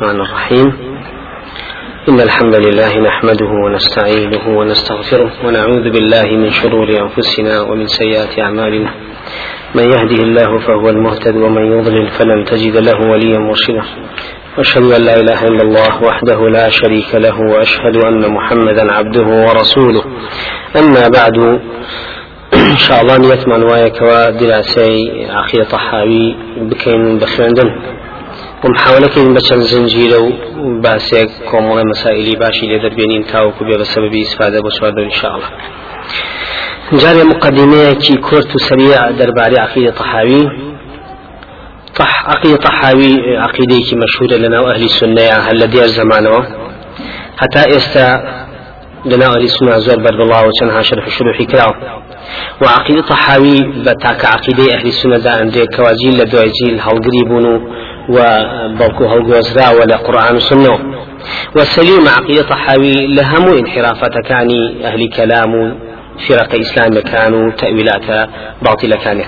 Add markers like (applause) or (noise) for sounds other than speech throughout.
الرحمن الرحيم. إن الحمد لله نحمده ونستعينه ونستغفره ونعوذ بالله من شرور أنفسنا ومن سيئات أعمالنا. من يهده الله فهو المهتد ومن يضلل فلن تجد له وليا مرشدا. واشهد أن لا إله إلا الله وحده لا شريك له وأشهد أن محمدا عبده ورسوله. أما بعد إن شاء الله نيتمان وايك دراسي عقيده طحاوي بكين بخوندن ومحاولەکەین بە چەند زنجیرە و باسێک کۆمەڵی مەسائللی باشی لێ دەربێنین تاوەکو بێ بە سەبەبی ئیسفادە بۆ چواردە انشاءڵە جارێ مقدمەیەکی کورت و سەریع دەربارەی عقیدە طحاوی. طح عقيدة طحاوي عقيدة مشهورة لنا أهل السنة هل لدي زمانه. حتى استا لنا أهل السنة زور بر الله وشنها شرح شروحي كراو وعقيدة طحاوي بتاك عقيدة أهل السنة دا عندي كواجيل وبوكو هالقوزرا ولا قرآن وسنة والسليم عقيدة طحاوي لهم انحرافات كاني أهل كلام فرق إسلام كانوا تأويلات باطلة كانت.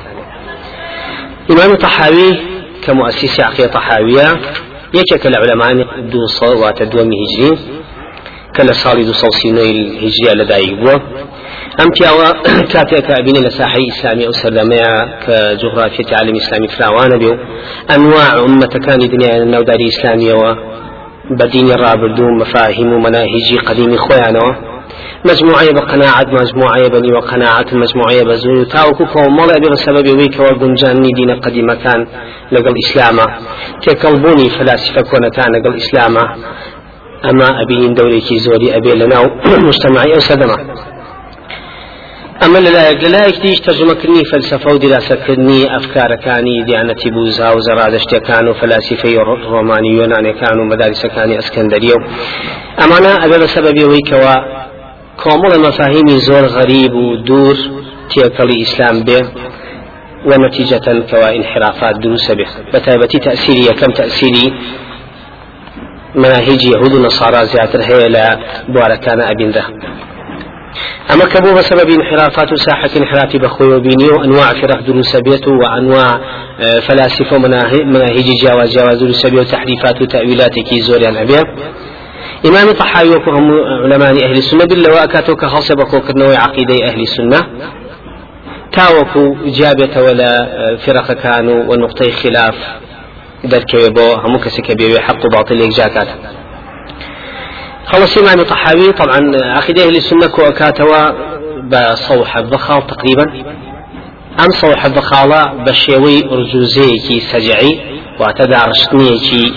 إمام طحاوي كمؤسس عقيدة طحاوية يكك العلماء دو صلوات دوم هجري. كلا صالي دو صوصيني الهجرية لدايق بوا أم تياوا كاتيك أبين لساحي إسلامي أو (coughs) سردمية كجغرافية عالم إسلامي فلاوانا بيو أنواع أمة كان دنيا النوداري إسلامية و بدين الرابردو مفاهيم ومناهج قديم خوانوا مجموعة بقناعة مجموعة بني وقناعة مجموعة بزول تاوكو كومال أبي بسبب ويك وبنجاني دين قديم كان لقل إسلام تكلبوني فلاسفة كونتان لقل إسلام أما أبي دولي كي زوري أبي لنا (coughs) مجتمعي أو سدما ديش ترجمة كرني فلسفة ودراسة كرني أفكار كاني ديانة بوزا وزرادشت كانوا فلاسفة روماني يوناني كانوا مدارس كاني اسكندرية أما أنا أبي بسبب ويكوا کۆمەڵە مەفاهیمی زۆر غەریب و دوور تێکەڵی ئیسلام بێ ونتيجة كوا انحرافات دروس به. بتابتي تأثيري كم تأثيري؟ مناهج يهود ونصارى زيادة هي لا بواركان أما كبو بسبب انحرافات ساحة انحراف بخوي وبيني وأنواع فرق دروس بيته وأنواع فلاسفة مناهج جواز جواز دروس بيته وتحريفات وتأويلات كي زوريان أبيه إمام طحاوي وكهم علماء أهل السنة بالله وأكاتو كخاصة بكوكرنوي عقيدة أهل السنة. تاوكو جابة ولا فرق كانوا والنقطة خلاف دركي بو همو كسك حق باطل ليك جاكات خلص إمام طحاوي. طبعا عقيدة أهل السنة كو أكاتوا بصوح الضخال تقريبا. أم صوح الضخالة بشيوي أرجوزيكي سجعي واعتدارشتنيكي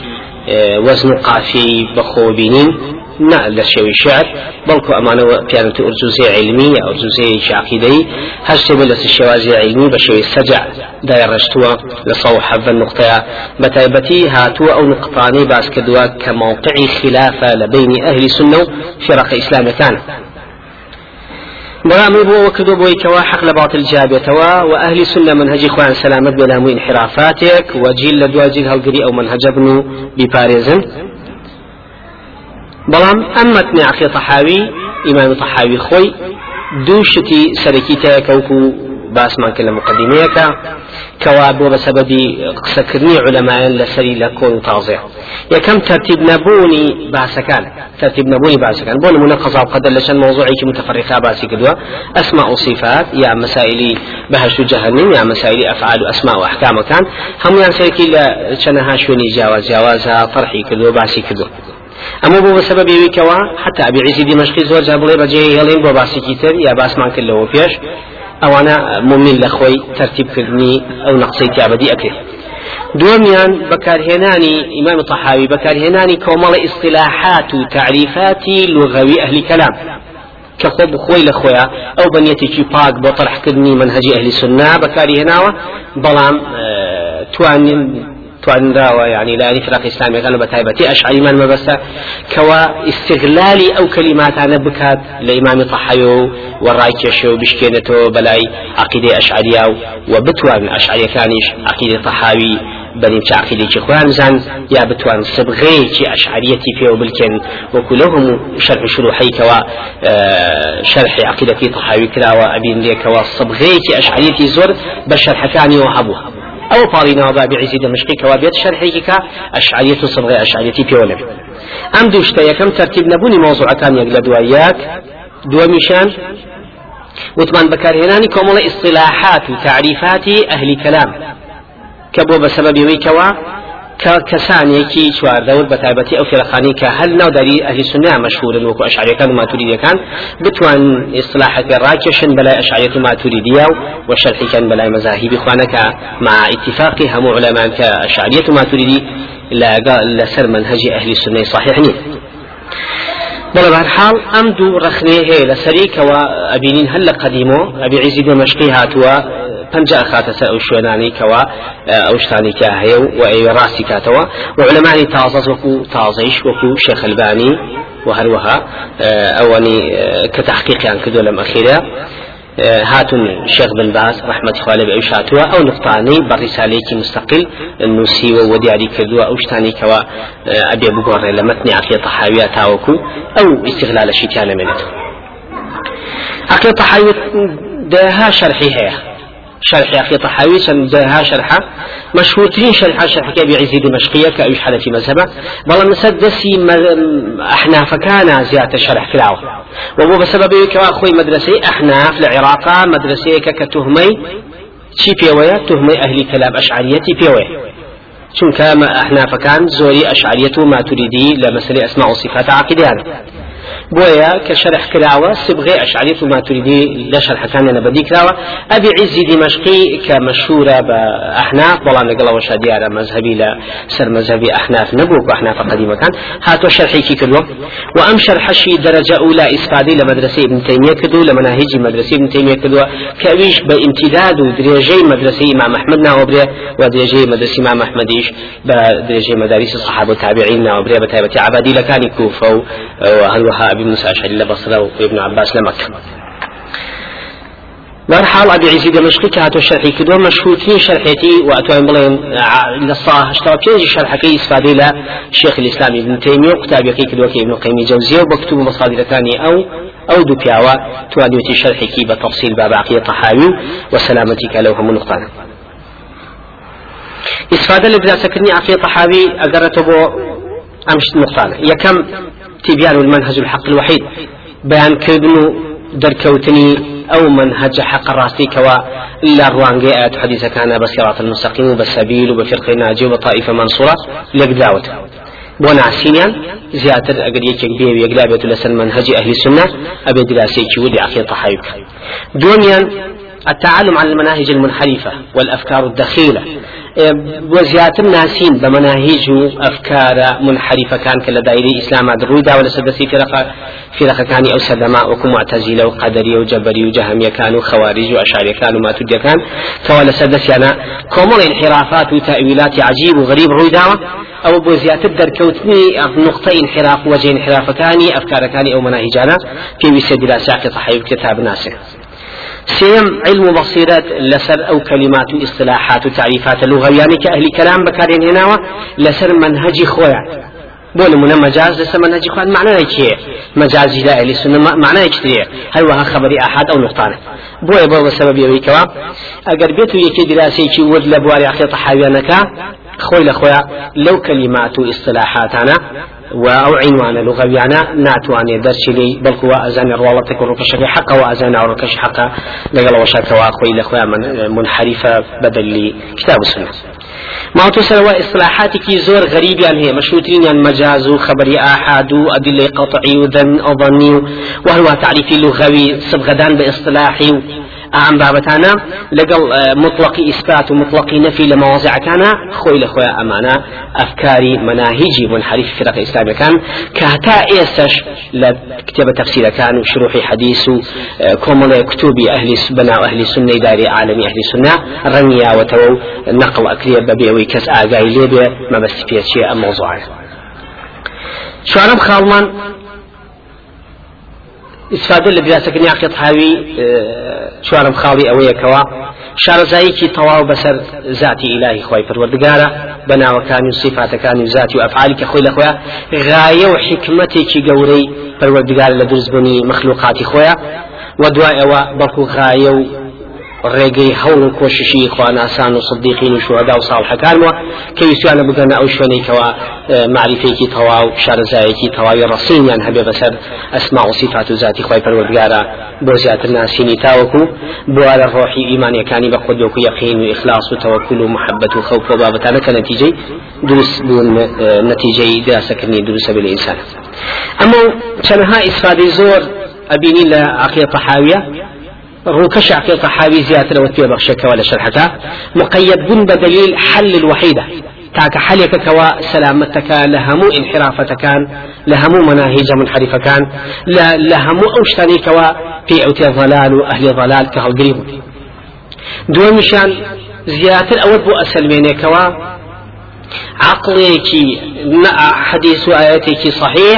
وزن قافي بخوبينين. نا لشوي شعر بلكو أمانة كانت أرجوزية علمية أرجوزية عقيدي هشت بلس الشوازي علمي بشوي السجع داير رشتوا لصوح هذا النقطة. بتايبتي هاتوا أو نقطاني باس كدوا كموقع خلافة لبين أهل سنة فرق إسلام كان بەڵامی بۆ وەکردو بۆی کەوا حەق لە باتل جابێتەوە و ئەهلی سنە منهجی خۆیان سەلامت بێ لە هەموو انحرافاتێک و جیل لە بەڵام ئەم مەتنی عقی تەحاوی ئیمان تەحاوی خۆی دوو شتی سەرەکی تەیەکەوکو باسمان کرد لە مقدمەیەکە کەوا بۆ بە سەبەبی قسەکردنی علەمایان لەسەری لە کۆن و تازێ یەکەم تەرتیب نەبوونی باسەکان قضاء قدر لشان موضوعي متفرقة باسي كدوا أسماء وصفات يا مسائل بهش جهنم يا مسائل أفعال وأسماء وأحكام كان هم يعني سيكي لشانها شوني جواز جوازها طرحي كدوا باسي كدوا ئەمە بۆ بەسەبە بێویکەوە حتا عیزی دیمەشقی زۆر جا بڵێ بەجێ هێڵین بۆ باسێکی تر یا باسمان کردەوە پێش ئەوانە مؤمن لە خۆی تەرتیبکردنی ئەو نەقسەی تیابەدی ئەکرێت دوميان بكارهناني إمام الطحاوي بكارهناني كومال إصطلاحات تعريفات لغوي أهل كلام. كخوب خوي لخويا أو بنيتي شي باك بطرح كدني منهج أهل السنة بكاري هناوة بلام آه توانين توان داوە يعني لا فرق إسلامي كانوا بتايبتي أشعري من مبسة؟ كوا استغلالي أو كلمات أنا بكات لإمام طحيو والراي كشو بشكينتو بلاي عقيدة أشعرية وبتوان أشعرية كانش عقيدة طحاوي. بني عقيدة خوان زان يا بتوان صبغي أشعريتي فيه بالكن وكلهم شرح شروحي كوا شرح عقيدة طحاوي كلا وأبين ليك كوا صبغي أشعريتي زور بشرح كاني أو طارينا وباب عزي دمشقي كوابيت شرحيك أشعرية صبغة أشعرية بيولم. أم دوشتا كم ترتيب نبوني موضوع كان يقل دوائيات؟ دو مشان وثمان بكارهناني كومل اصطلاحات وتعريفات أهل كلام. كبو بسبب ويكوا تایبەتی ئەو فێرەخانی کە هەل ناوداری ئەهلی سنە مەشهورن وەکو ئەشعریەکان و ماتوریدەکان بتوان ئیسلاحەکە ڕاکێشن بەلای ئەشعریەت و ماتوریدیا و وەشەرحیکەن بەلای مەزاهیبی خوانەکە مع اتفاقی هەموو علەمان کە ئەشعریەت و ماتوریدی لەسەر منهجی ئەهلی سنەی صحیح نیە. بەڵێ بەرحاڵ ئەم دوو ڕخنێ هەیە لەسەریکەوە ئەبینین هەل لە قەدیمۆ ئەبی عیزی دەمەشقی هاتووە پنجا خاتە سەر ئەو شوێنانی کەوا ئەو شتانی کە هەیە و ئەوێ ڕاستی کاتەوە و علەمانی تازەز وەکو تازەیش وەکو شێخەلبانی و هەروەها ئەوەنی کە تحقیقیان کردو لەم ئەخیرە. هاتون شيخ بن باز رحمة خوالي بأيش هاتوا أو نقطاني برساليك مستقل نوسي ودياري كدوا أو شتاني كوا أبي بقور لمتني عقية طحاوية تاوكو أو استغلال شيتان منه عقية طحاوية دها شرحي هي شرح أخي طحاوي سندها شرحة. مشهور ترين شرحة شرح كأبي عزيز دمشقية كأبي حنفي مذهبة. بل مسدسي أحناف كان زيادة شرح كلاوة وهو بسبب كوا أخوي مدرسة أحناف العراق مدرسة كتهمي شي بيويا تهمي أهل كلام أشعريتي بيويا چونکە ئەحنافەکان زۆری ئەشعریەت و ماتوریدی لە مەسلەی ئەسما و صفات عقیدیان بۆیە کە شەرح کراوە سبغی ئەشعریت و ماتوریدی لە شەرحەکانیانە بەدی کراوە ئەبی عیزی دیمەشقی کە مەشهورە بە ئەحناف بەڵام لەگەڵەوەشە دیارە مەذهبی لە سەر مەذهبی ئەحناف نەبوو بە ئەحناف قەدیمەکان هاتۆ شەرحێکی کردووە و ئەم شەرحەشی دەرەجە ئولا ئیسپادی لە مدرسە ابن تیمیە کردو لە مناهجی مدرسە ابن تیمیە کردووە کە ئەویش بە امتداد و درێژەی مدرسەی ئیمام ئەحمد ناوەبرێ و درێژەی مدرسەی ئیمام ئەحمدیش بە درێژەی مدارس الصحابة والتابعين ناوەبرێ بە تایبەتی عبادی لەکانی کوفە و هەروەها أبي موسى أشعري لبصرة وابن عباس لمكة حال أبي عزيز دمشقي كهاتو شرحي كدو مشهورتين شرحيتي وأتوان بلين للصاح اشترى بينجي شرح كي استفادي لا شيخ الإسلام ابن تيمية وكتاب يقي كدو ابن قيم جوزية وبكتب مصادر ثانية أو أو دو بياوة شرحي كي بتفصيل باب عقية طحاوي وسلامتك لو هم نقطان استفادة لبدا سكرني عقية طحاوي أقرته بو أمش نقطان يكم تبيان المنهج الحق الوحيد. بيان كردن دركوتني أو منهج حق الراسي كوا إلا روانجي آيات حديث كان بصراط المستقيم وبالسبيل وبفرق ناجي وطائفة منصورة لك دعوت بۆ ناسینیان زیاتر ئەگەر یەکێک بێ یەکلا منهجی أهل السنة أبي دراسيك ودي عقيدة حيوك دوميا التعلم عن المناهج المنحرفة والأفكار الدخيلة وزيات ناسين بمناهج أفكار منحرفة كان كلا دائري إسلام عد الرويدا ولا سدسي فرقة فرقة كان أو سدماء وكم معتزلة وقدري وجبري وجهمية كانوا خوارج وأشعري كانوا ما تدي كان كوالا سدسي أنا كومل انحرافات وتأويلات عجيب وغريب رويدا أو بو زيادة دركوتني نقطة انحراف وجه انحراف كاني أفكار كاني أو مناهجانا في وسد لا ساقط صحيح كتاب ناسخ سيم علم بصيرات لسر أو كلمات واصطلاحات وتعريفات اللغة. يعني كأهل كلام بكارين هنا لسر منهج خويا. بول من مجاز لسر منهج خويا. معناه كي مجاز لا أهل السنة معناه كي هل وها خبري أحد أو نقطان؟ بوي بو سبب يوي كوا أجر بيتو يكي دراسي كي ود لبواري أخي طحاويانك خوي لخويا لو كلمات واصطلاحاتنا و عنوان لغويانا ناتواني درس لي بل هو أزان روالتك وركشك حقا وأزان وركش حقا. لقل وشاك وأخوي لأخويا من منحرفة بدل لي كتاب السنة. ما تسوى إصلاحاتك زور غريب يعني هي مشروطين يعني مجاز خبري آحاد أدلة قطعي وذن أظني وهو تعريف لغوي؟ صبغدان بإصطلاحي ئەم بابەتانە لەگەڵ مطلقی ئیسپات و مطلقی نەفی لە مەوازعەکانە خۆی لە خۆیان ئەمانە ئەفکاری مناهیجی منحریف فرق ئیسلامیەکان کە هەتا ئێستش لە کتێبە تەفسیرەکان و شروحی حەدیث و کۆمەڵی کتوبی ئەهلی بەناو ئەهلی سنەی داری عالمی ئەهلی سنە ڕەنیاوەتەوە و نەقڵ ئەکرێ بەبێەوەی کەس ئاگای لێبێ مەبەستی پێچیە ئەم مۆزوعە استفاده لە دراسەکەنی عقیت هاوی چوارم خاڵی ئەوەیەکەوە. شارەزاییکی تەواو بەسەر ذاتی ئیلاهی خۆی پروەردگارە بە ناوەکانی و سیفاتەکانی و ذاتی و ئەفعالی کە خۆی لە خۆیان غایە و حکمتێکی گەورەی پەروەردگار لە دروستبوونی مخلوقاتی خۆیە. و دوای ئەوە بەڵکو غایە و ڕێگەی هەوڵ و کۆششی خواناسان و صدیقین و شوهدا و ساڵحەکانەوە کە ویسیانە بگەنە ئەو شوێنێکەوە معریفێکی تەواو شارەزایەکی تەواوی ڕسینیان هەبێ بەسەر ئەسما و صفات و ذاتی خۆی پەروەردگارە. بۆ زیاتر ناسینی تاوەکو بوارە ڕۆحی ئیمانیەکانی بە خود وەکو یەقین و ئیخلاص و تەوەکل و محەبەت و خەوف و بابەتانە کە نەتیجەی دروست بوون نەتیجەی دراسەکردنی دروستە بێ ئینسان ئەمە زۆر ئەبینی لە عقیە تەحاویە ڕووکەش عقیە تەحاوی زیاترەوە پێ بەخشەکەەوە لە شەرحەکە مقيد بوون بدليل حل الوحيدة. تاکە حەلێکەکەەوە سەلامەتەکە لە هەموو انحرافەتەکان لە هەموو مناهیجە منحریفەکان لە هەموو ئەو شتانێکەوە پێ ئەوتێ ضلال و ئەهلی ضلال کە هەڵگری بوو دووەمیشان زیاتر ئەوە بۆ ئەسلمێنێکەوە عقلێکی حەدیث و ئاەتێکی صحیح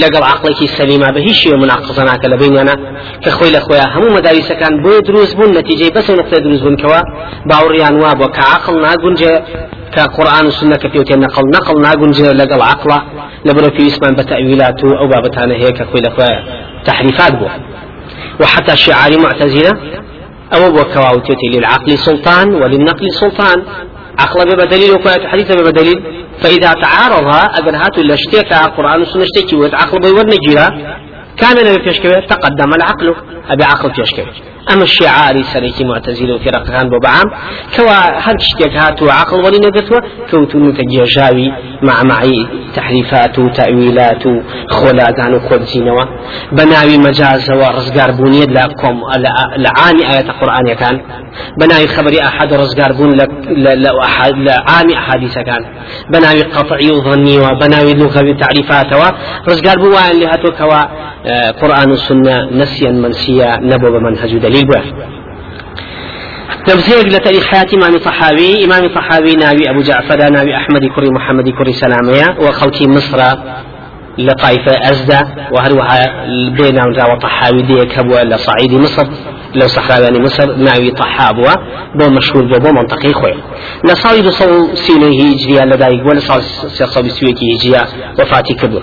لەگەڵ عقلێکی سەلیما بە هیچ شێوە مناقزە ناکە لە بینیانە کە خۆی لە خۆیان هەموو مەداویسەکان بۆ دروست بوون نەتیجەی بەسە نقطە دروست بوونکەوە باوڕیان وا بۆ کە عقل ناگونجێ کە قورآن و سنە کە پێوتێ نەقل نەقل ناگونجێ لەگەڵ عقلە لەبەرە پێویستمان بە تەویلات و ئەو بابەتانە هەیە کە خۆی لە خۆیان تحریفات بووە. وحتى شعاري معتزلة أو بوكواوتيتي للعقل سلطان وللنقل سلطان. عقل بدليل وكوات حديث بدليل فإذا تعارض أجر هاتو لشتيك قرآن وسنة شتيك عقل بيور نجيرا كان نبي فيشكوي تقدم العقل أبي عقل فيشكوي أما الشعاري سريكي معتزلة وفرق كان ببعام كوا هل شتيك هاتو عقل ولي كوتو نتجيجاوي مع معي تحريفات وتأويلات خلاقان وخبزينوا بناوي مجاز ورزقار بونيد لكم لعاني آية القرآن كان بناوي خبري أحد رزقار بون لعاني أحاديث كان بناوي قطعي وظني وبناوي لغة تعريفات ورزقار بوان اللي هاتو كوا قرآن والسنة نسيا منسيا نبو بمنهج دليل بوه تمثيل لتاريخ حياة إمام صحابي إمام صحابي ناوي أبو جعفر ناوي أحمد كري محمد كري سلامية وخلتي مصر لطائفة أزدى وهروها بين وطحاوي ديك هبوا لصعيد مصر. لو صحراوي مصر ناوي طحابوا بو مشهور بو منطقي خوي لصاوي دو سينه هجريا لدايق ولا صاوي سويكي هجريا وفاتي كبر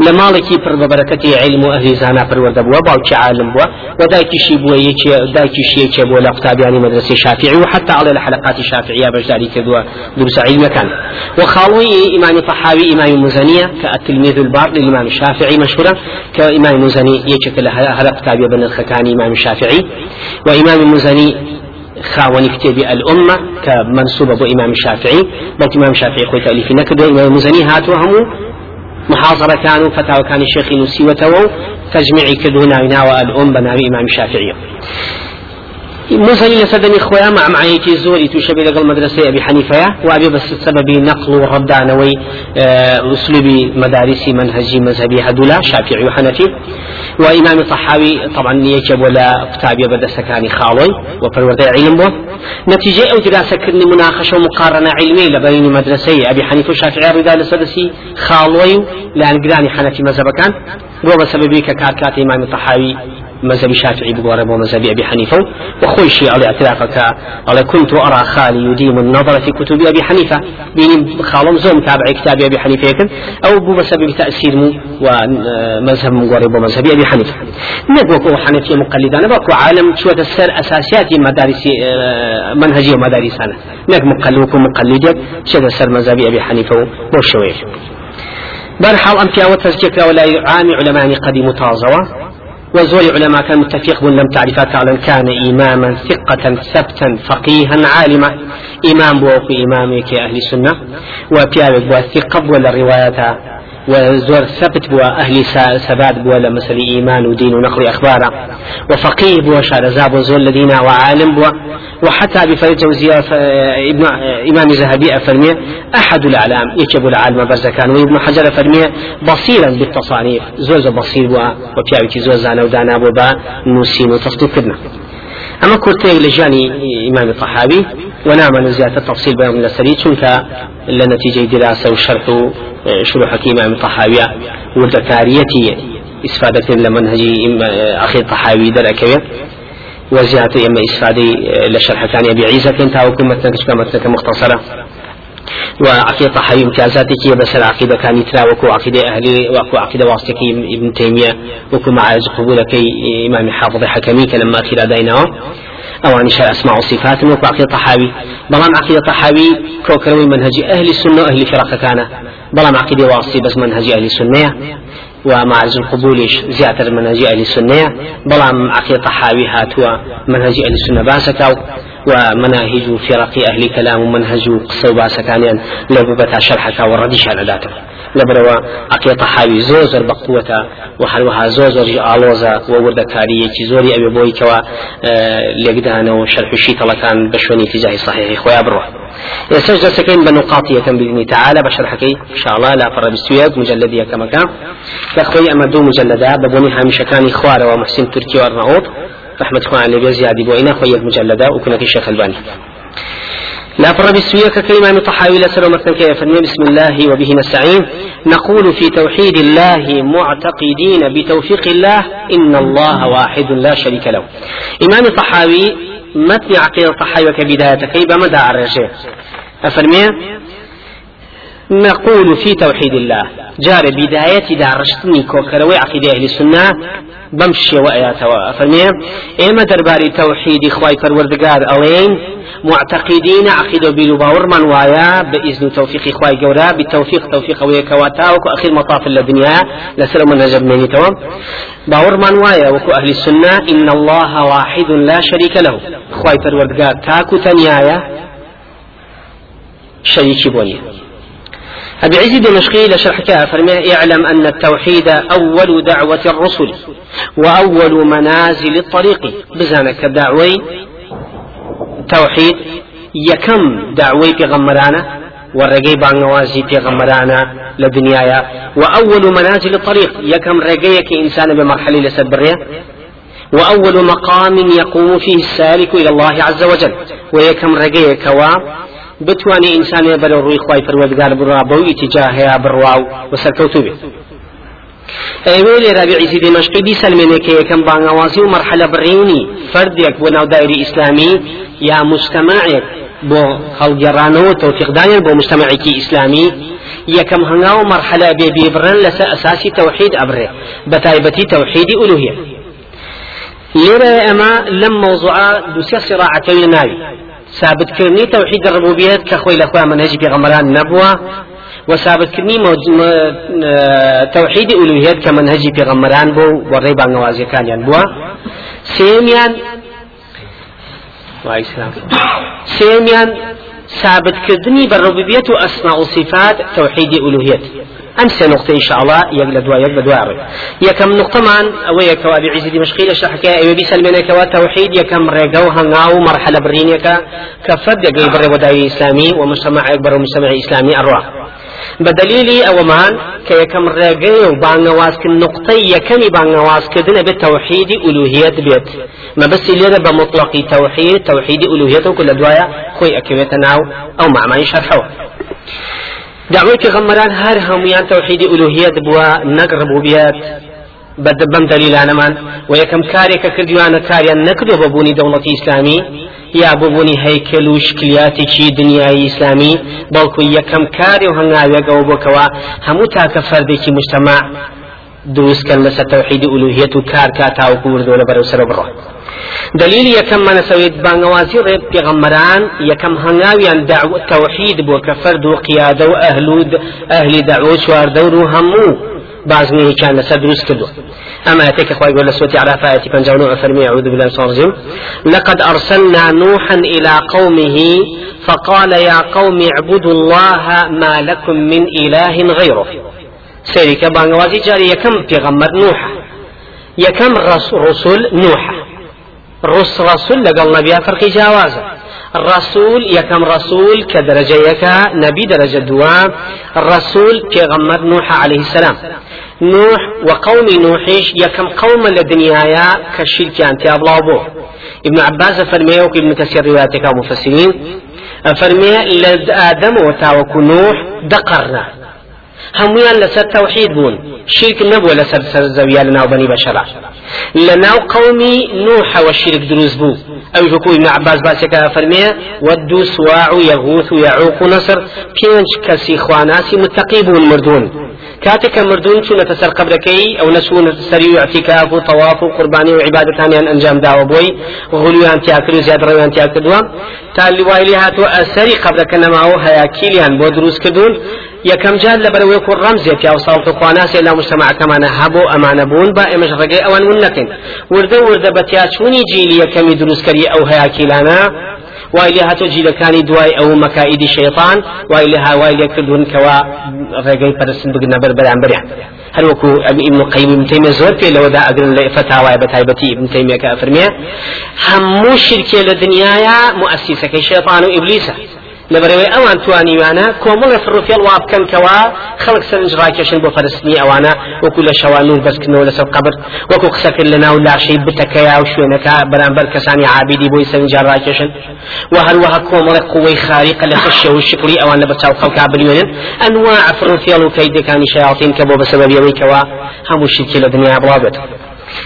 لمالكي پر ببركتي علم أهل زانا پر ورد بوا باوكي عالم بوا ودايكي شي بوا يكي دايكي شي يكي بوا لقتاب يعني مدرسة شافعي وحتى على الحلقات الشافعية بجداري كدوا دروس علم كان وخالوي إمام طحاوي إمام مزنية كالتلميذ البار للإمام الشافعي مشهورة كإمام مزني يكي هلق تابع بن الخكاني إمام الشافعي وإمام المزني خاوني كتابي الأمة كمنسوبة بو إمام الشافعي. بل إمام الشافعي خوي تأليف نكد إمام المزني هاتوا همو. محاضرة كانوا فتاوى كان الشيخ نسي وتوو. تجميعي كدونا ناوى الأم بناوي إمام الشافعي. مزني لسدني خويا مع معيتي زوري تشبه لقل مدرسة أبي حنيفة وأبي بس سبب نقل وردانوي أسلوب مدارسي منهجي مذهبي هدولا شافعي وحنفي. وإمام الطحاوي طبعا يجب ولا كتاب يبدأ سكاني خاوي وفرورد علم بو نتيجة أو دراسة كرني مناقشة ومقارنة علمية لبين مدرسي أبي حنيفة وشافعي الرضا لسدسي خاوي لأن قراني حنفي مذهب كان. وبسبب ككات إمام الطحاوي مذهب شافعي بقول مذهب أبي حنيفة وخوي شيء على اعترافك على كنت أرى خالي يديم النظر في كتب أبي حنيفة. بيني خالم زوم تابع كتاب أبي حنيفة يكن أو بسبب تأثير ومذهب مقارب مذهب أبي حنيفة نبوكو حنفية مقلدة نبوكو عالم شوية السر أساسيات مدارس منهجية ومدارس أنا نك مقلد مقلدة شوية السر مذهب أبي حنيفة وشوية برحال أم في أول ولا عام علماء قديم تازوا وزول علماء كان متفق لم تعرفات على كان إماما ثقة ثبتا فقيها عالما. إمام بوكو إمامك أهل السنة. وبيابك بوا ثقة ولا روايات وزور ثبت بوا أهل ثبات بوا لمثل إيمان ودين ونقل أخبارا. وفقيه بوا شارزاب وزور الذين وعالم بوا. وحتى بفريد جوزية ابن إمام زهبي أفرمي أحد الأعلام يكتب العالم برزكان. وإبن حجر أفرمي بصيرا بالتصانيف. زوز بصير بوا زوز زانا ودانا بوا نوسين وتصديق أما كورتيك لجاني إمام الطحاوي ونعمل زيادة التفصيل بين السري چونك لنتيجة دراسة وشرح شروح إمام الطحاوي وذكاريتي استفادة لمنهج أخي الطحاوي دركوي وزيادة إما إستفادة لشرح كان أبي عيسى كنت أو كمتنا كمتنا مختصرة. وعقيدة طحاوي امتيازاتك بس العقيدة كان يترا وكو عقيدة أهلي وكو عقيدة واسطك ابن تيمية وكو معارج قبولك إمام حافظ حكمي لما أخيرا شاء أسماء وصفات وكو عقيدة طحاوي. بلام عقيدة طحاوي كوكروي منهج أهل السنة وأهل فرق كان. بلام عقيدة واصي بس منهج أهل السنة. ومعرز القبول زيادة منهج أهل السنة. بلام عقيدة طحاوي هاتوا منهج أهل السنة باسكاو. ومناهج فرق أهل كلام ومنهج قصة باسكانيان لو بتا شرحك ورديش على ذاته لبروا عقيدة طحاوي زوزر بقوة وحلوها زوزر آلوزا ووردكارية زوري أبي بوي كوا لقدانا وشرح الشيطة كان بشوني تجاه صحيح. خويا بروح سجدة سكين بنقاطية بإذن تعالى. بشرحك إن شاء الله. لا فر بستوياك مجلدية كما كان كأخوي أما دو مجلدات ببوني كان إخوار ومحسن تركي وأرناؤوط رحمة الله عليه زيادة بوينا. خويا مجلدة وكنا في الشيخ الباني. لا فر بالسوية متحاولة مثلا كيف؟ بسم الله وبه نستعين. نقول في توحيد الله معتقدين بتوفيق الله إن الله واحد لا شريك له. إمام الطحاوي متن عقيدة الطحاوي كبداية كيف؟ مدى الرجاء. أفرمي. نقول في توحيد الله. جار بداية دارشتني كوكروي عقيدة أهل السنة. بمشي وآياتها أفرمي. إما درباري توحيد إخواي فروردقار ألين معتقدين عقيدة بيلو من وايا بإذن توفيق إخواي جورا بالتوفيق توفيق ويكواتا وكو أخير مطاف الدنيا لسلم من نجب مني توم باور من وايا وكو أهل السنة إن الله واحد لا شريك له. إخواي فروردقار تاكو تنيايا شريك بوني. أبي عز دمشقي لشرحك فرمي اعلم أن التوحيد أول دعوة الرسل وأول منازل الطريق. بزانك دعوي توحيد يكم دعوي في غمرانا والرقي بانوازي في غمرانا لدنيايا. وأول منازل الطريق يكم رقيك إنسان بمرحلة لسبرية. وأول مقام يقوم فيه السالك إلى الله عز وجل. ويكم رقيك بتواني إنسان يبلغ روي خواي فرودگار بروا بو اتجاه برواو وسركوتو بي ئەوێ لێرە بێعیزی دمەشقی دی سەلمێنێکە یەکەم بانگەوازی و مەرحلە بڕێنی فەردێک بۆ ناو دایری ئیسلامی یا مجتمعێک بۆ هەڵگەڕانەوە تەوفیقدانیان بۆ مجتمعێکی ئیسلامی یەکەم هەنگاو مەرحلە بێ بێبڕن لەسەر ئەساسی تەوحید ئەبرێ بە تایبەتی تەوحیدی ئولوهیە لێرە ئەمە لەم مەوزوعە دووسێ سراعەتەوی ناوی ثابتکردنی توحید الربوبیت کە خۆی لەخوا منهجی پێغەمبەران نەبووە وثابتکردنی توحید ئولوهیت کە منهجی پێغەمبەران بوو و ڕێی بانگەوازیەکانیان بووە سێمیان سێمیان ثابتکردنی بەڕبوبیت و ئەسما و صفات توحیدی ئولوهیت ئەم سێ نقطة إن شاء الله يك لدوا يك بدوا يك يكم نقطة من أو يك أبي عز دمشقي لشرح أبي بيسلمنا كوا توحيد يكم رجو هنغاو مرحلة برين يك كفد يك يبر وداي إسلامي ومجتمع يكبر مجتمع إسلامي أروع بدليل أو مان كيكم رجو بانواز النقطة يكني بانواز كدنا بالتوحيد ألوهية بيت ما بس اللي بمطلق توحيد توحيد ألوهية وكل دوايا خوي أكيمتنا أو مع ما يشرحوه دعوة غمران هر هميان توحيد ألوهية بوا نقر ربوبيات بدبم دليل أنا من ويكم كاري كرديوانا كاريا نكدو ببوني دولة إسلامي يا ببوني هيكل وشكلياتي شي دنياي إسلامي بلكو يكم كاري وهنغا يقو بكوا همو تاك فردي مجتمع دوس كان لسا توحيد ألوهية كار كاتا وكور دولة برو سر برو دليل يكم من سويت بانوازي ريب بيغمران يكم هنغاويان دعوة توحيد بو كفرد وقيادة وأهل أهل دعوة شوار دور همو بعضني كان لسدروس كدو أما أتيك أخوة يقول لسوتي على فايتي فانجاونو أفرمي أعوذ بالله من لقد أرسلنا نوحا إلى قومه فقال يا قوم اعبدوا الله ما لكم من إله غيره. سيرك بانوازي جاري يكم في غمر نوح. يكم رسول نوح. رس رسول لقال نبيا فرق جوازه الرسول يكم رسول كدرجة يكا نبي درجة دوا الرسول غمر نوح عليه السلام. نوح وقوم نوحيش يكم قوم لدنيايا كالشرك أنت أبلا بو ابن عباس فرميه ابن كثير رواياتك مفسرين فرميه لد آدم وتاوك نوح دقرنا. هميان لسر توحيد بون شرك نبوة لسر سر زويا لنا وبني بشرا لنا قومي نوح والشرك دروز بو أو يقول ابن عباس باسك فرمي ودو سواع يغوث يعوق نصر بينش كسي خواناسي متقيبون مردون كاتك مردون شو نتسر قبركي أو نسو نتسري اعتكاف وطواف وقرباني وعبادة أن أنجام داو بوي. غلو أن تاكلوا زيادة روي أن تاكلوا تالي وايلي هاتو أسري قبرك نماو هياكيليان بو دروس كدون. یەکەم جار لە بەرەوەی کوڕ ڕەمزێک یا ساڵ خواناسێ لە مجتمعەکەمانە هەبوو ئەمانە بوون با ئێمەش ڕێگەی ئەوان ون نەکەین وردە وردە بە تیاچوونی جیلی یەکەمی دروستکەری ئەو هەیەکیلانە وای لێ هاتۆ جیلەکانی دوای ئەو مەکائیدی شەیطان وای لێ هاوای لێ کردوون کەوا ڕێگەی پەرستن بگنە بەر بەرامبەریان هەر وەکو ابن قیم ابن تیمیە زۆر پێ لەوەدا ئەگرن لە فتاوای بە تایبەتی ابن تیمیەکە ئەفرمێ هەموو شرکێ لە دنیاە مؤسسەکەی شەیطان و لەبەرەوەی ئەوان توانیوانە کۆمەڵە فڕوفێڵ وا بکەنکەوە خەڵک سەرنج ڕاکێشن بۆ فەرستنی ئەوانە وەکو لە شەوانور بەسکردنەوە لەسەر قبر وەکو قسەکرد لە ناو لاشەی بتەکەیا و شوێنەکە بەرامبەر کەسانی عابیدی بۆی سەرنجار ڕاکێشن. و هەروەها کۆمەڵی قوەی خاریقە لە خشە و شکری ئەوان لە بەرچاو خەڵکا بلوێنن ئەنواع فڕوفێڵ و کەیدەکانی شیاطین کە بۆ بەسەبەبیەوەی کەوا هەموو شتی لە دنیا بڵاوێت.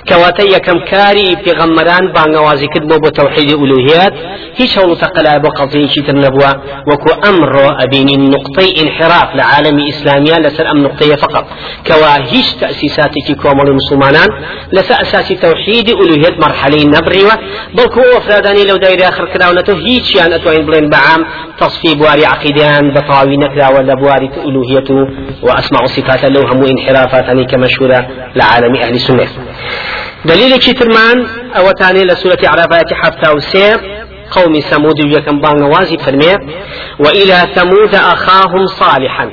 کەواتە یەکەم کاری پێغەممەران بانگەوازی کرد بۆ بۆ تەوحیدی ئولوهیات هیچ هەوڵ تەقلای بۆ قەڵتەیەکی تر نەبووە وەکو ئەمڕۆ ئەبینی نقطەی انحراف لە عالمی ئیسلامیە لەسەر ئەم نقطەیە فقط کەوا هیچ تەسیساتێکی کۆمەڵی مسلمانان لەسەر ئەساسی تەوحیدی ئولوهیت مرحلەی نەبڕیوە بەڵکو ئۆفرادانی لەو دایرە آخر کراونەتەوە هیچیان ئەتوانین بڵێن بەعام تصفی بواری عقیدیان بەتەواوی نەکراوە لە بواری ئولوهیت و ئەسماء وصفات لەو هەموو انحرافاتانی کە مەشهورە لە عالمی دليل ترمان أو تاني لسورة عرفات حفتا وسير قوم ثمود يكن بانوازي فرمي وإلى ثمود أخاهم صالحا.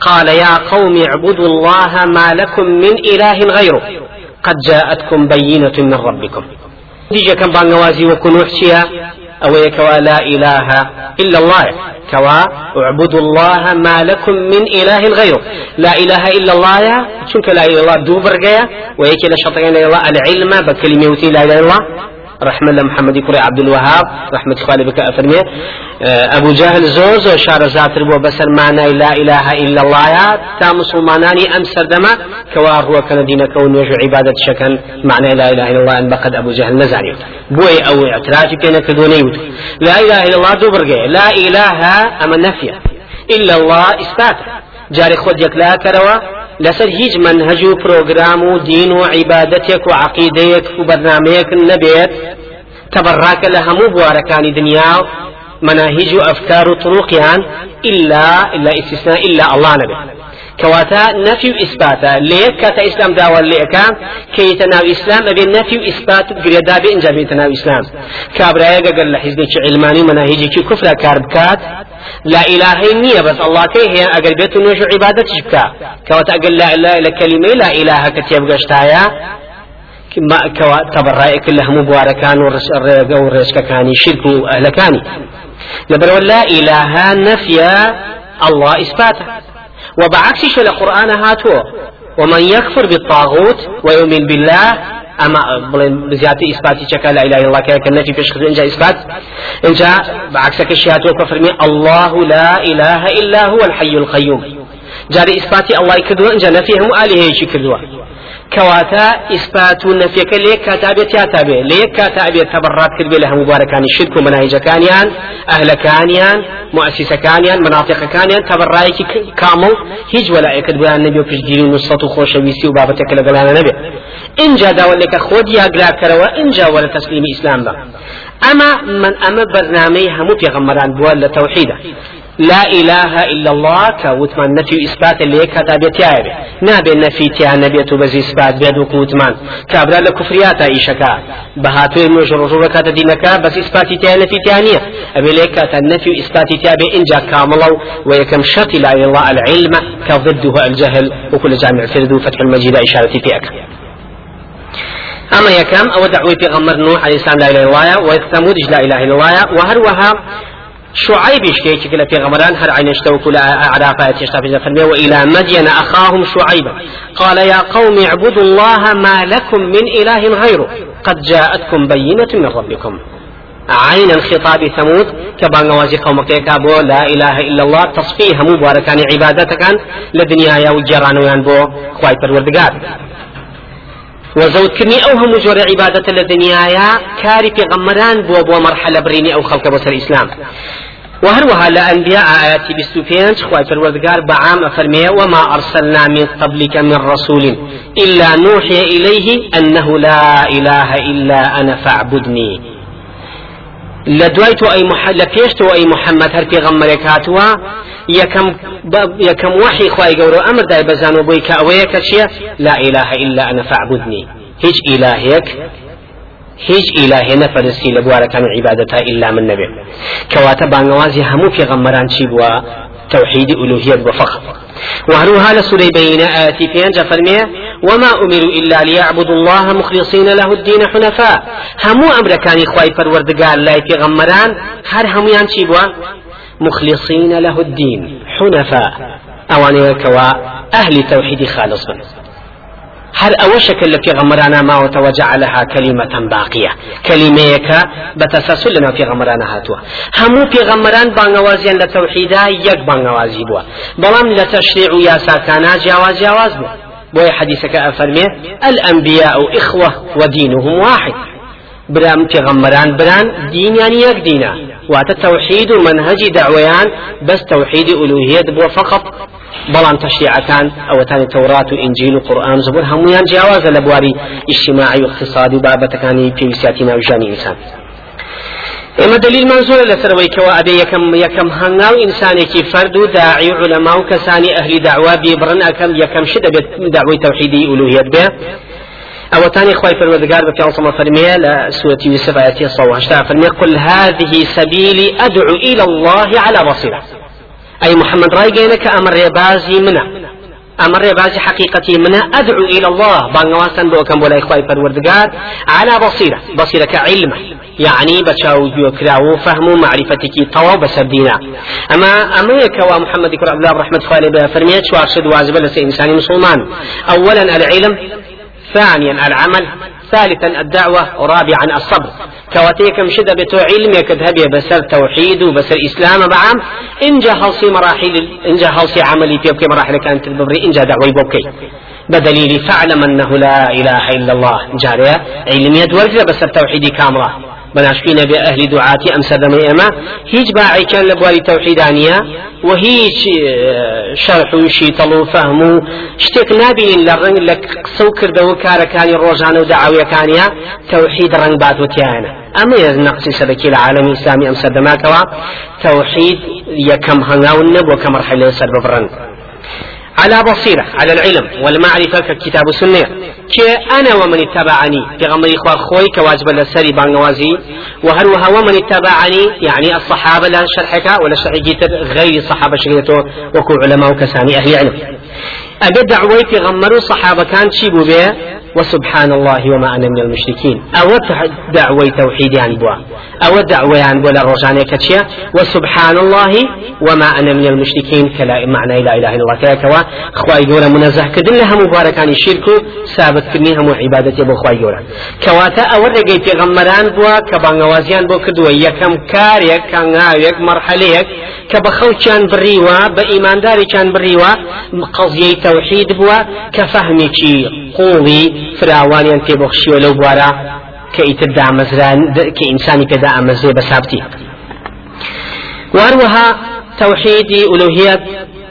قال يا قوم اعبدوا الله ما لكم من إله غيره. قد جاءتكم بينة من ربكم. ديجا كان بانوازي وكنوح أو يكوى لا إله إلا الله كوا اعبدوا الله ما لكم من إله غيره. لا إله إلا الله شنك لا إله إلا الله؟ دو ويكي لشطرين الله العلم بكلمة لا إله إلا الله. رحمة محمد كري عبد الوهاب رحمة خالي بك آه، أبو جهل زوز وشار زاتر بو بسر معنى لا إله إلا الله تا مسلماناني أم سردما كوار هو كان دين كون وجه عبادة شكن معنى لا إله إلا الله أن بقد أبو جهل نزاني بوي أو اعتراف كان كدوني لا إله إلا الله دوبرقي لا إله أما نفي إلا الله جاري خود يكلا كروا لەسەر هیچ منهج و پرۆگرام و دین و عیبادەتێک و عقیدەیەک و بەرنمەیەک نەبێت تەبڕاکە لە هەموو و مناهج و ئەفکار و طرقیان إلا إلا استثناء إلا الله نبي كواتا نفي وإثباتا ليك كاتا إسلام داوا ليكا كي تناو إسلام أبي نفي وإثبات قريدا بإنجا بين تناو إسلام. كابرايا قال لحزنك علماني مناهجي كفر كاربكات لا إله نية بس الله كي هي أقل بيت نوش عبادة شبكا كواتا أقل لا إله إلا كلمة لا إله كتيب قشتايا ما كوا تبرأي كله مباركان ورشكا كاني شرك أهلكاني. لبرو لا إله نفيا الله إثباته. وبعكس شو القرآن هاتو ومن يكفر بالطاغوت ويؤمن بالله أما بزيادة إثبات شكا لا إله إلا الله كان نفي في شخص إنجا إثبات. إنجا بعكس كشيات وكفر الله لا إله إلا هو الحي القيوم. جاري إثباتي الله كدوا إنجا نفيهم الهه شي كدوا كواتا إثبات نفيك ليك كاتابيت يا تابع ليك كاتابيت تبرات كذب لها مباركان الشرك ومناهج كانيان أهل كانيان مؤسسة كانيان مناطق كانيان تبرايك كامل هيج ولا يكذب النبي وكجديرين نصة خوش ويسي وبابتك لقلانا نبي. إن جا داول لك خود يا قلاب كروا إن جا ولا تسليم إسلام با. أما من أما برنامج همو في غمران بوال لتوحيده. لا إله إلا الله كوتمان نفي إثبات اللي كتابت يا نابي نفي تيا نبيت بزي إثبات بيدو كوتمان كابرا لكفريات إيشكا. بهاتو المجر رجوع كاتا دينكا بس إثبات تيا نفي تيانية أبي ليك نفي إثبات تيا بإنجا كاملا ويكم شرط لا الله العلم كضده الجهل. وكل جامع فرد فتح المجيد إشارة فيك. أما يكم أو دعوة في غمر نوح عليه السلام لا إله إلا الله وثمود لا إله إلا الله وهروها شعيب شكيك كلا في غمران هر عين اشتوك لا أعرافات يشتافي فرمي وإلى مدين أخاهم شعيبا قال يا قوم اعبدوا الله ما لكم من إله غيره. قد جاءتكم بينة من ربكم. عين الخطاب ثمود. كبان غوازي قومك يكابو لا إله إلا الله. تصفيه مباركان عبادتك لدنيا يا وجران ويان بو خواي پروردگار. وزودكرني أو هم جور عبادة الدنيا كاري في غمران بو بو مرحلة بريني أو خلق بسر الإسلام وهروها لأنبياء آياتي بستوفيان خواي فالوردقار بعام أفرمي وما أرسلنا من قبلك من رسول إلا نوحي إليه أنه لا إله إلا أنا فاعبدني. لدوايت أي مح... لبيشت أي محمد هر في غمرك هاتوا يكم ب... يكم وحي خواي قورو أمر داي بزانو بويك أويك لا إله إلا أنا فاعبدني. هيج إلهيك هیچ ئیلاهێ نەفەرستی لە بوارەکان عیبادەتا ئللا من نەبێ کەواتە بانگوازی هەموو پێغەمبەران چی بووە؟ توحيد ألوهية وفقط وهروها لسوري بين آتي في أنجا فرمية وما أمروا إلا ليعبدوا الله مخلصين له الدين حنفاء. همو أمر كان إخوائي فروردقار لا في غمران هر همو ينشي مخلصين له الدين حنفاء. أواني كوا أهل توحيد خالصا هر أوشك اللي في غمرانا ما وتوجعلها كلمة باقية. كلمة بتسلسل لنا في غمرانا هاتوا. همو في غمران بانوازيان لتوحيدا يك بانوازي بوا. بلام لتشريع يا ساكانا جواز جواز بوا. بوي حديثك أفرمي الأنبياء إخوة ودينهم واحد. برام في غمران بران دين يعني يك دينا. وات توحيد منهج دعويان بس توحيد ألوهية بوا فقط. بەڵام تەشریعەکان ئەوەتانی تەورات و ئنجیل و قورآن زبور هەمویان جیاوازە لە بواری اجتماعی و اقتصادی و بابەتەکانی پێویستیاتی ناوژانی ئینسان ئێمە دلیل منزورە لەسەرەوەی کەەوە ئەبێ یەکەم یەکەم هەنگاو ئینسانێکی فرد داعی و علەما و کەسانی ئەهلی داوا بێبڕن ئەەکەم یەکەم شت دەبێت داوای تەوحیدی أو تاني خواي في الوذقار بك عصم فرمية لسورة يوسف آياتي الصوة فرمية قل هذه سبيلي أدعو إلى الله على بصيرة. أي محمد راي جينك أمر بازي منا. أمر بازي حقيقتي منا. أدعو إلى الله. بانواسن بو كم بولا إخوائي فروردقار على بصيرة. بصيرة كعلمة يعني بشاو يكراو فهم معرفتك طوا بسردينا أما أما كوا محمد عبد الله رحمة خالي فرميت. شو أرشد واجب لسي إنسان مسلمان. أولا العلم. ثانيا العمل. ثالثا الدعوة ورابعا الصبر. كواتيكم شدة بتو علمك ذهبي بسر توحيد وبسر إسلام بعام. إن جهلسي مراحل إن جهلسي عملي في بكي مراحل كانت الببري إن جا دعوي بوكي بدليل فاعلم أنه لا إله إلا الله. جارية علمية ورجة بسر توحيدي كامرة بناشكين بأهل دعاتي أم سدمي أما هيج باعي كان لبوالي توحيدانية وهيج شرح شي طلو فهم شتك نابين لرن لك سوكر دو كار كان روجان ودعاوية كانيا توحيد رنگ بات وتيانا أما نقص سبكي العالم الإسلامي أم سدماكوا توحيد يكم هنغاون نبو كمرحلة سرب برن على بصيرة على العلم والمعرفة ككتاب السنة. كي أنا ومن اتبعني في غمر إخوة خوي كواجب للسري بانوازي. وهروها ومن اتبعني يعني الصحابة لا شرحك ولا شرح غير الصحابة شريته وكو علماء كساني أهل علم أبي دعوي في غمروا صحابة كان شيبوا به وسبحان الله وما أنا من المشركين. أو دعوة توحيد عن بوا. أو دعوة عن بوا للرجانية كتشيا. وسبحان الله وما أنا من المشركين. كلا معنى لا إله إلا الله. كلا كوا. خواي جورا منزه كدن لها مباركان الشرك. ثابت كني هم عبادة بو خواي جورا كواتا أو رجعي في غمران بوا. كبانغوازيان بو كدوا يكم كار يك كان يك مرحلة يك كبخو كان بريوا. بإيمان داري كان بريوا. قضية توحيد بوا. كفهمي قوڵی فراوانیان تێبخشیوە لەو بوارە کە ئیتر دامەزران کە ئینسانی پێدا ئامەزێ بە سابتی. ألوهية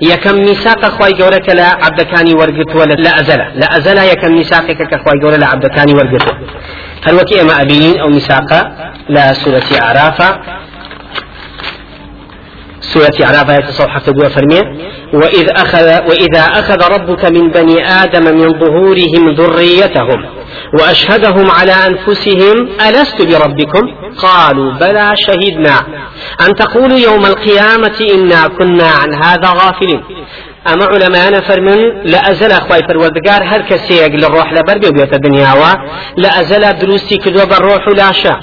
يكم ميثاق خواي جورك لا كاني ورقت ولا لا أزل لا أزل يكم ميثاقك كخواي جورك لا عبد كاني ورقت هل وكي أما أبيين أو ميثاق لا سورة أعراف آية صفحة تقول فرمية. وإذ أخذ وإذا أخذ ربك من بني آدم من ظهورهم ذريتهم وأشهدهم على أنفسهم ألست بربكم؟ قالوا بلى شهدنا. أن تقولوا يوم القيامة إنا كنا عن هذا غافلين. أما علماء فرمن لا أزل أخوي فروردقار هر كسيق للروح لبربي وبيت الدنيا لا أزل دروستي كدوة بالروح لا شا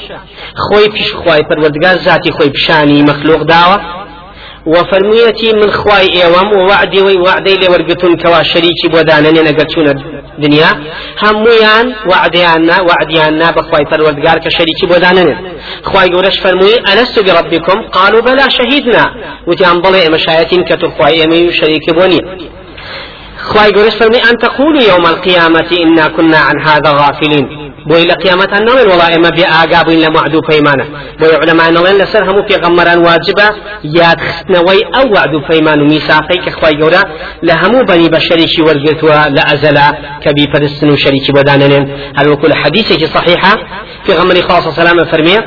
خوي بش خوي فروردقار ذاتي خوي بشاني مخلوق داوة وفرميتي من خواي إيوام ووعدي ووعدي لي ورقتون كوا شريكي بودانني نقرتون دنيا هميان وعديانا وعديانا بخواي پروردگار كشريكي بودانني خواي قولش فرموي ألست بربكم؟ قالوا بلا شهيدنا. وتي أنبلي مشايتين كتر خواي امي شريكي بوني خواهي قرش فرمي أن تقولوا يوم القيامة إنا كنا عن هذا غافلين. بۆی لە قیامەتان نڵێن وڵا ئێمە بێ ئاگا بووین لە معدوو پەیمانە بۆی علەمان نڵێن لەسەر هەموو پێغەممەران واجبە یادخستنەوەی ئەو وعد و پەیمان و میساقەی کە خخوای گەورە لە هەموو بەنی بە شەریکی وەرگتووە لە ئەزەلا کە بیپەرستن و شەریکی بۆدانێن هەروەکو لە حەدیثێکی صحیحە پێغەمبەری خاصە سەلامە فەرمێ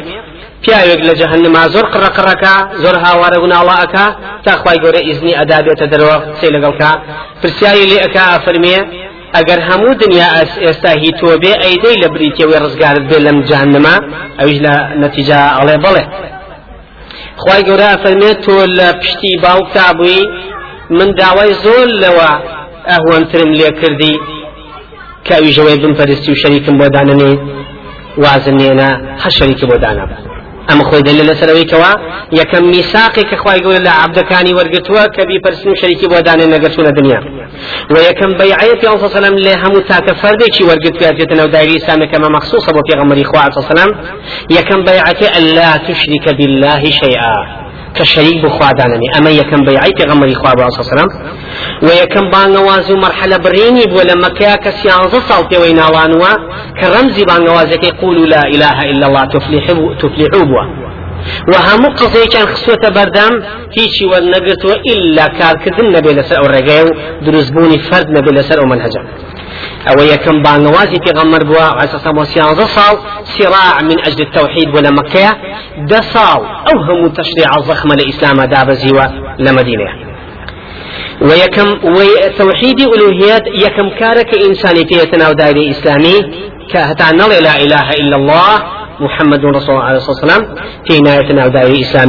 پیاوێک لە جەهنما زۆر قڕەقڕەکە زۆر هاوارە گوناڵەکە تا خخوای گەورە ئیزنی ئەدا بێتە دەرەوە قسەی لەگەڵکە پرسیاری لێ ئەکا فەرمێ ئەگەر هەموو دنیا ئێستا هی تۆ بێ ئەیدەی لە بریتەوەی ڕزگارت بێ لەم جانما ئەویش لە نەتیجا ئەڵێ بڵێ. خی گەورە فەرمێت تۆ لە پشتی باوکتا بووی من داوای زۆر لەوە ئەهوەنترم لێ کردی. کاویژەوەی بمپەرستی و شەریکم بۆ داننێ وازم نێنە هەر شەریکی بۆ دانا ئەمە خۆی دلیل لەسەرەوەی کەوا یەکەم میساقی کە خوای گەورە لە عبدەکانی وەرگتووە کە بیپەرسن و شەریکی بۆ دنیا صلى الله عليه وسلم لهم تاك فردي شي ورقت في أجتنا ودايري سامي كما مخصوصة وفي غمري خواه صلى الله عليه وسلم يكم بيعة ألا تشرك بالله شيئا. كشريك بخوادانني. أما يكم بيعي في غمري خواه صلى الله عليه وسلم ويكم بانغوازو مرحلة بريني بولا مكيا كسيانز صالتي ويناوانوا. كرمزي بانغوازك يقولوا لا إله إلا الله تفلحوا تفلحوا بوا و هەموو قزەیەکیان خستوتە بەردەم هیچی وە نەگرتووە ئللا کارکردن نەبێ لەسەر ئەو ڕێگەیە و دروستبوونی فرد نەبێ لەسەر ئەو منهجە. ئەوە یەکەم بانەوازی پێغەمبەر بووە ئەساسا بۆ سیانزە ساڵ سراع من أجل التوحيد ولا مكة هەموو تەشریع زەخمە لە ئیسلامە دابەزیوە لە مدینە ويكم وتوحيد ألوهيات يكم كارك إنساني في يتناو دائرة إسلامي كهتا لا إله إلا الله محمد رسول الله عليه الصلاة والسلام في نهاية الدائرة الإسلامية.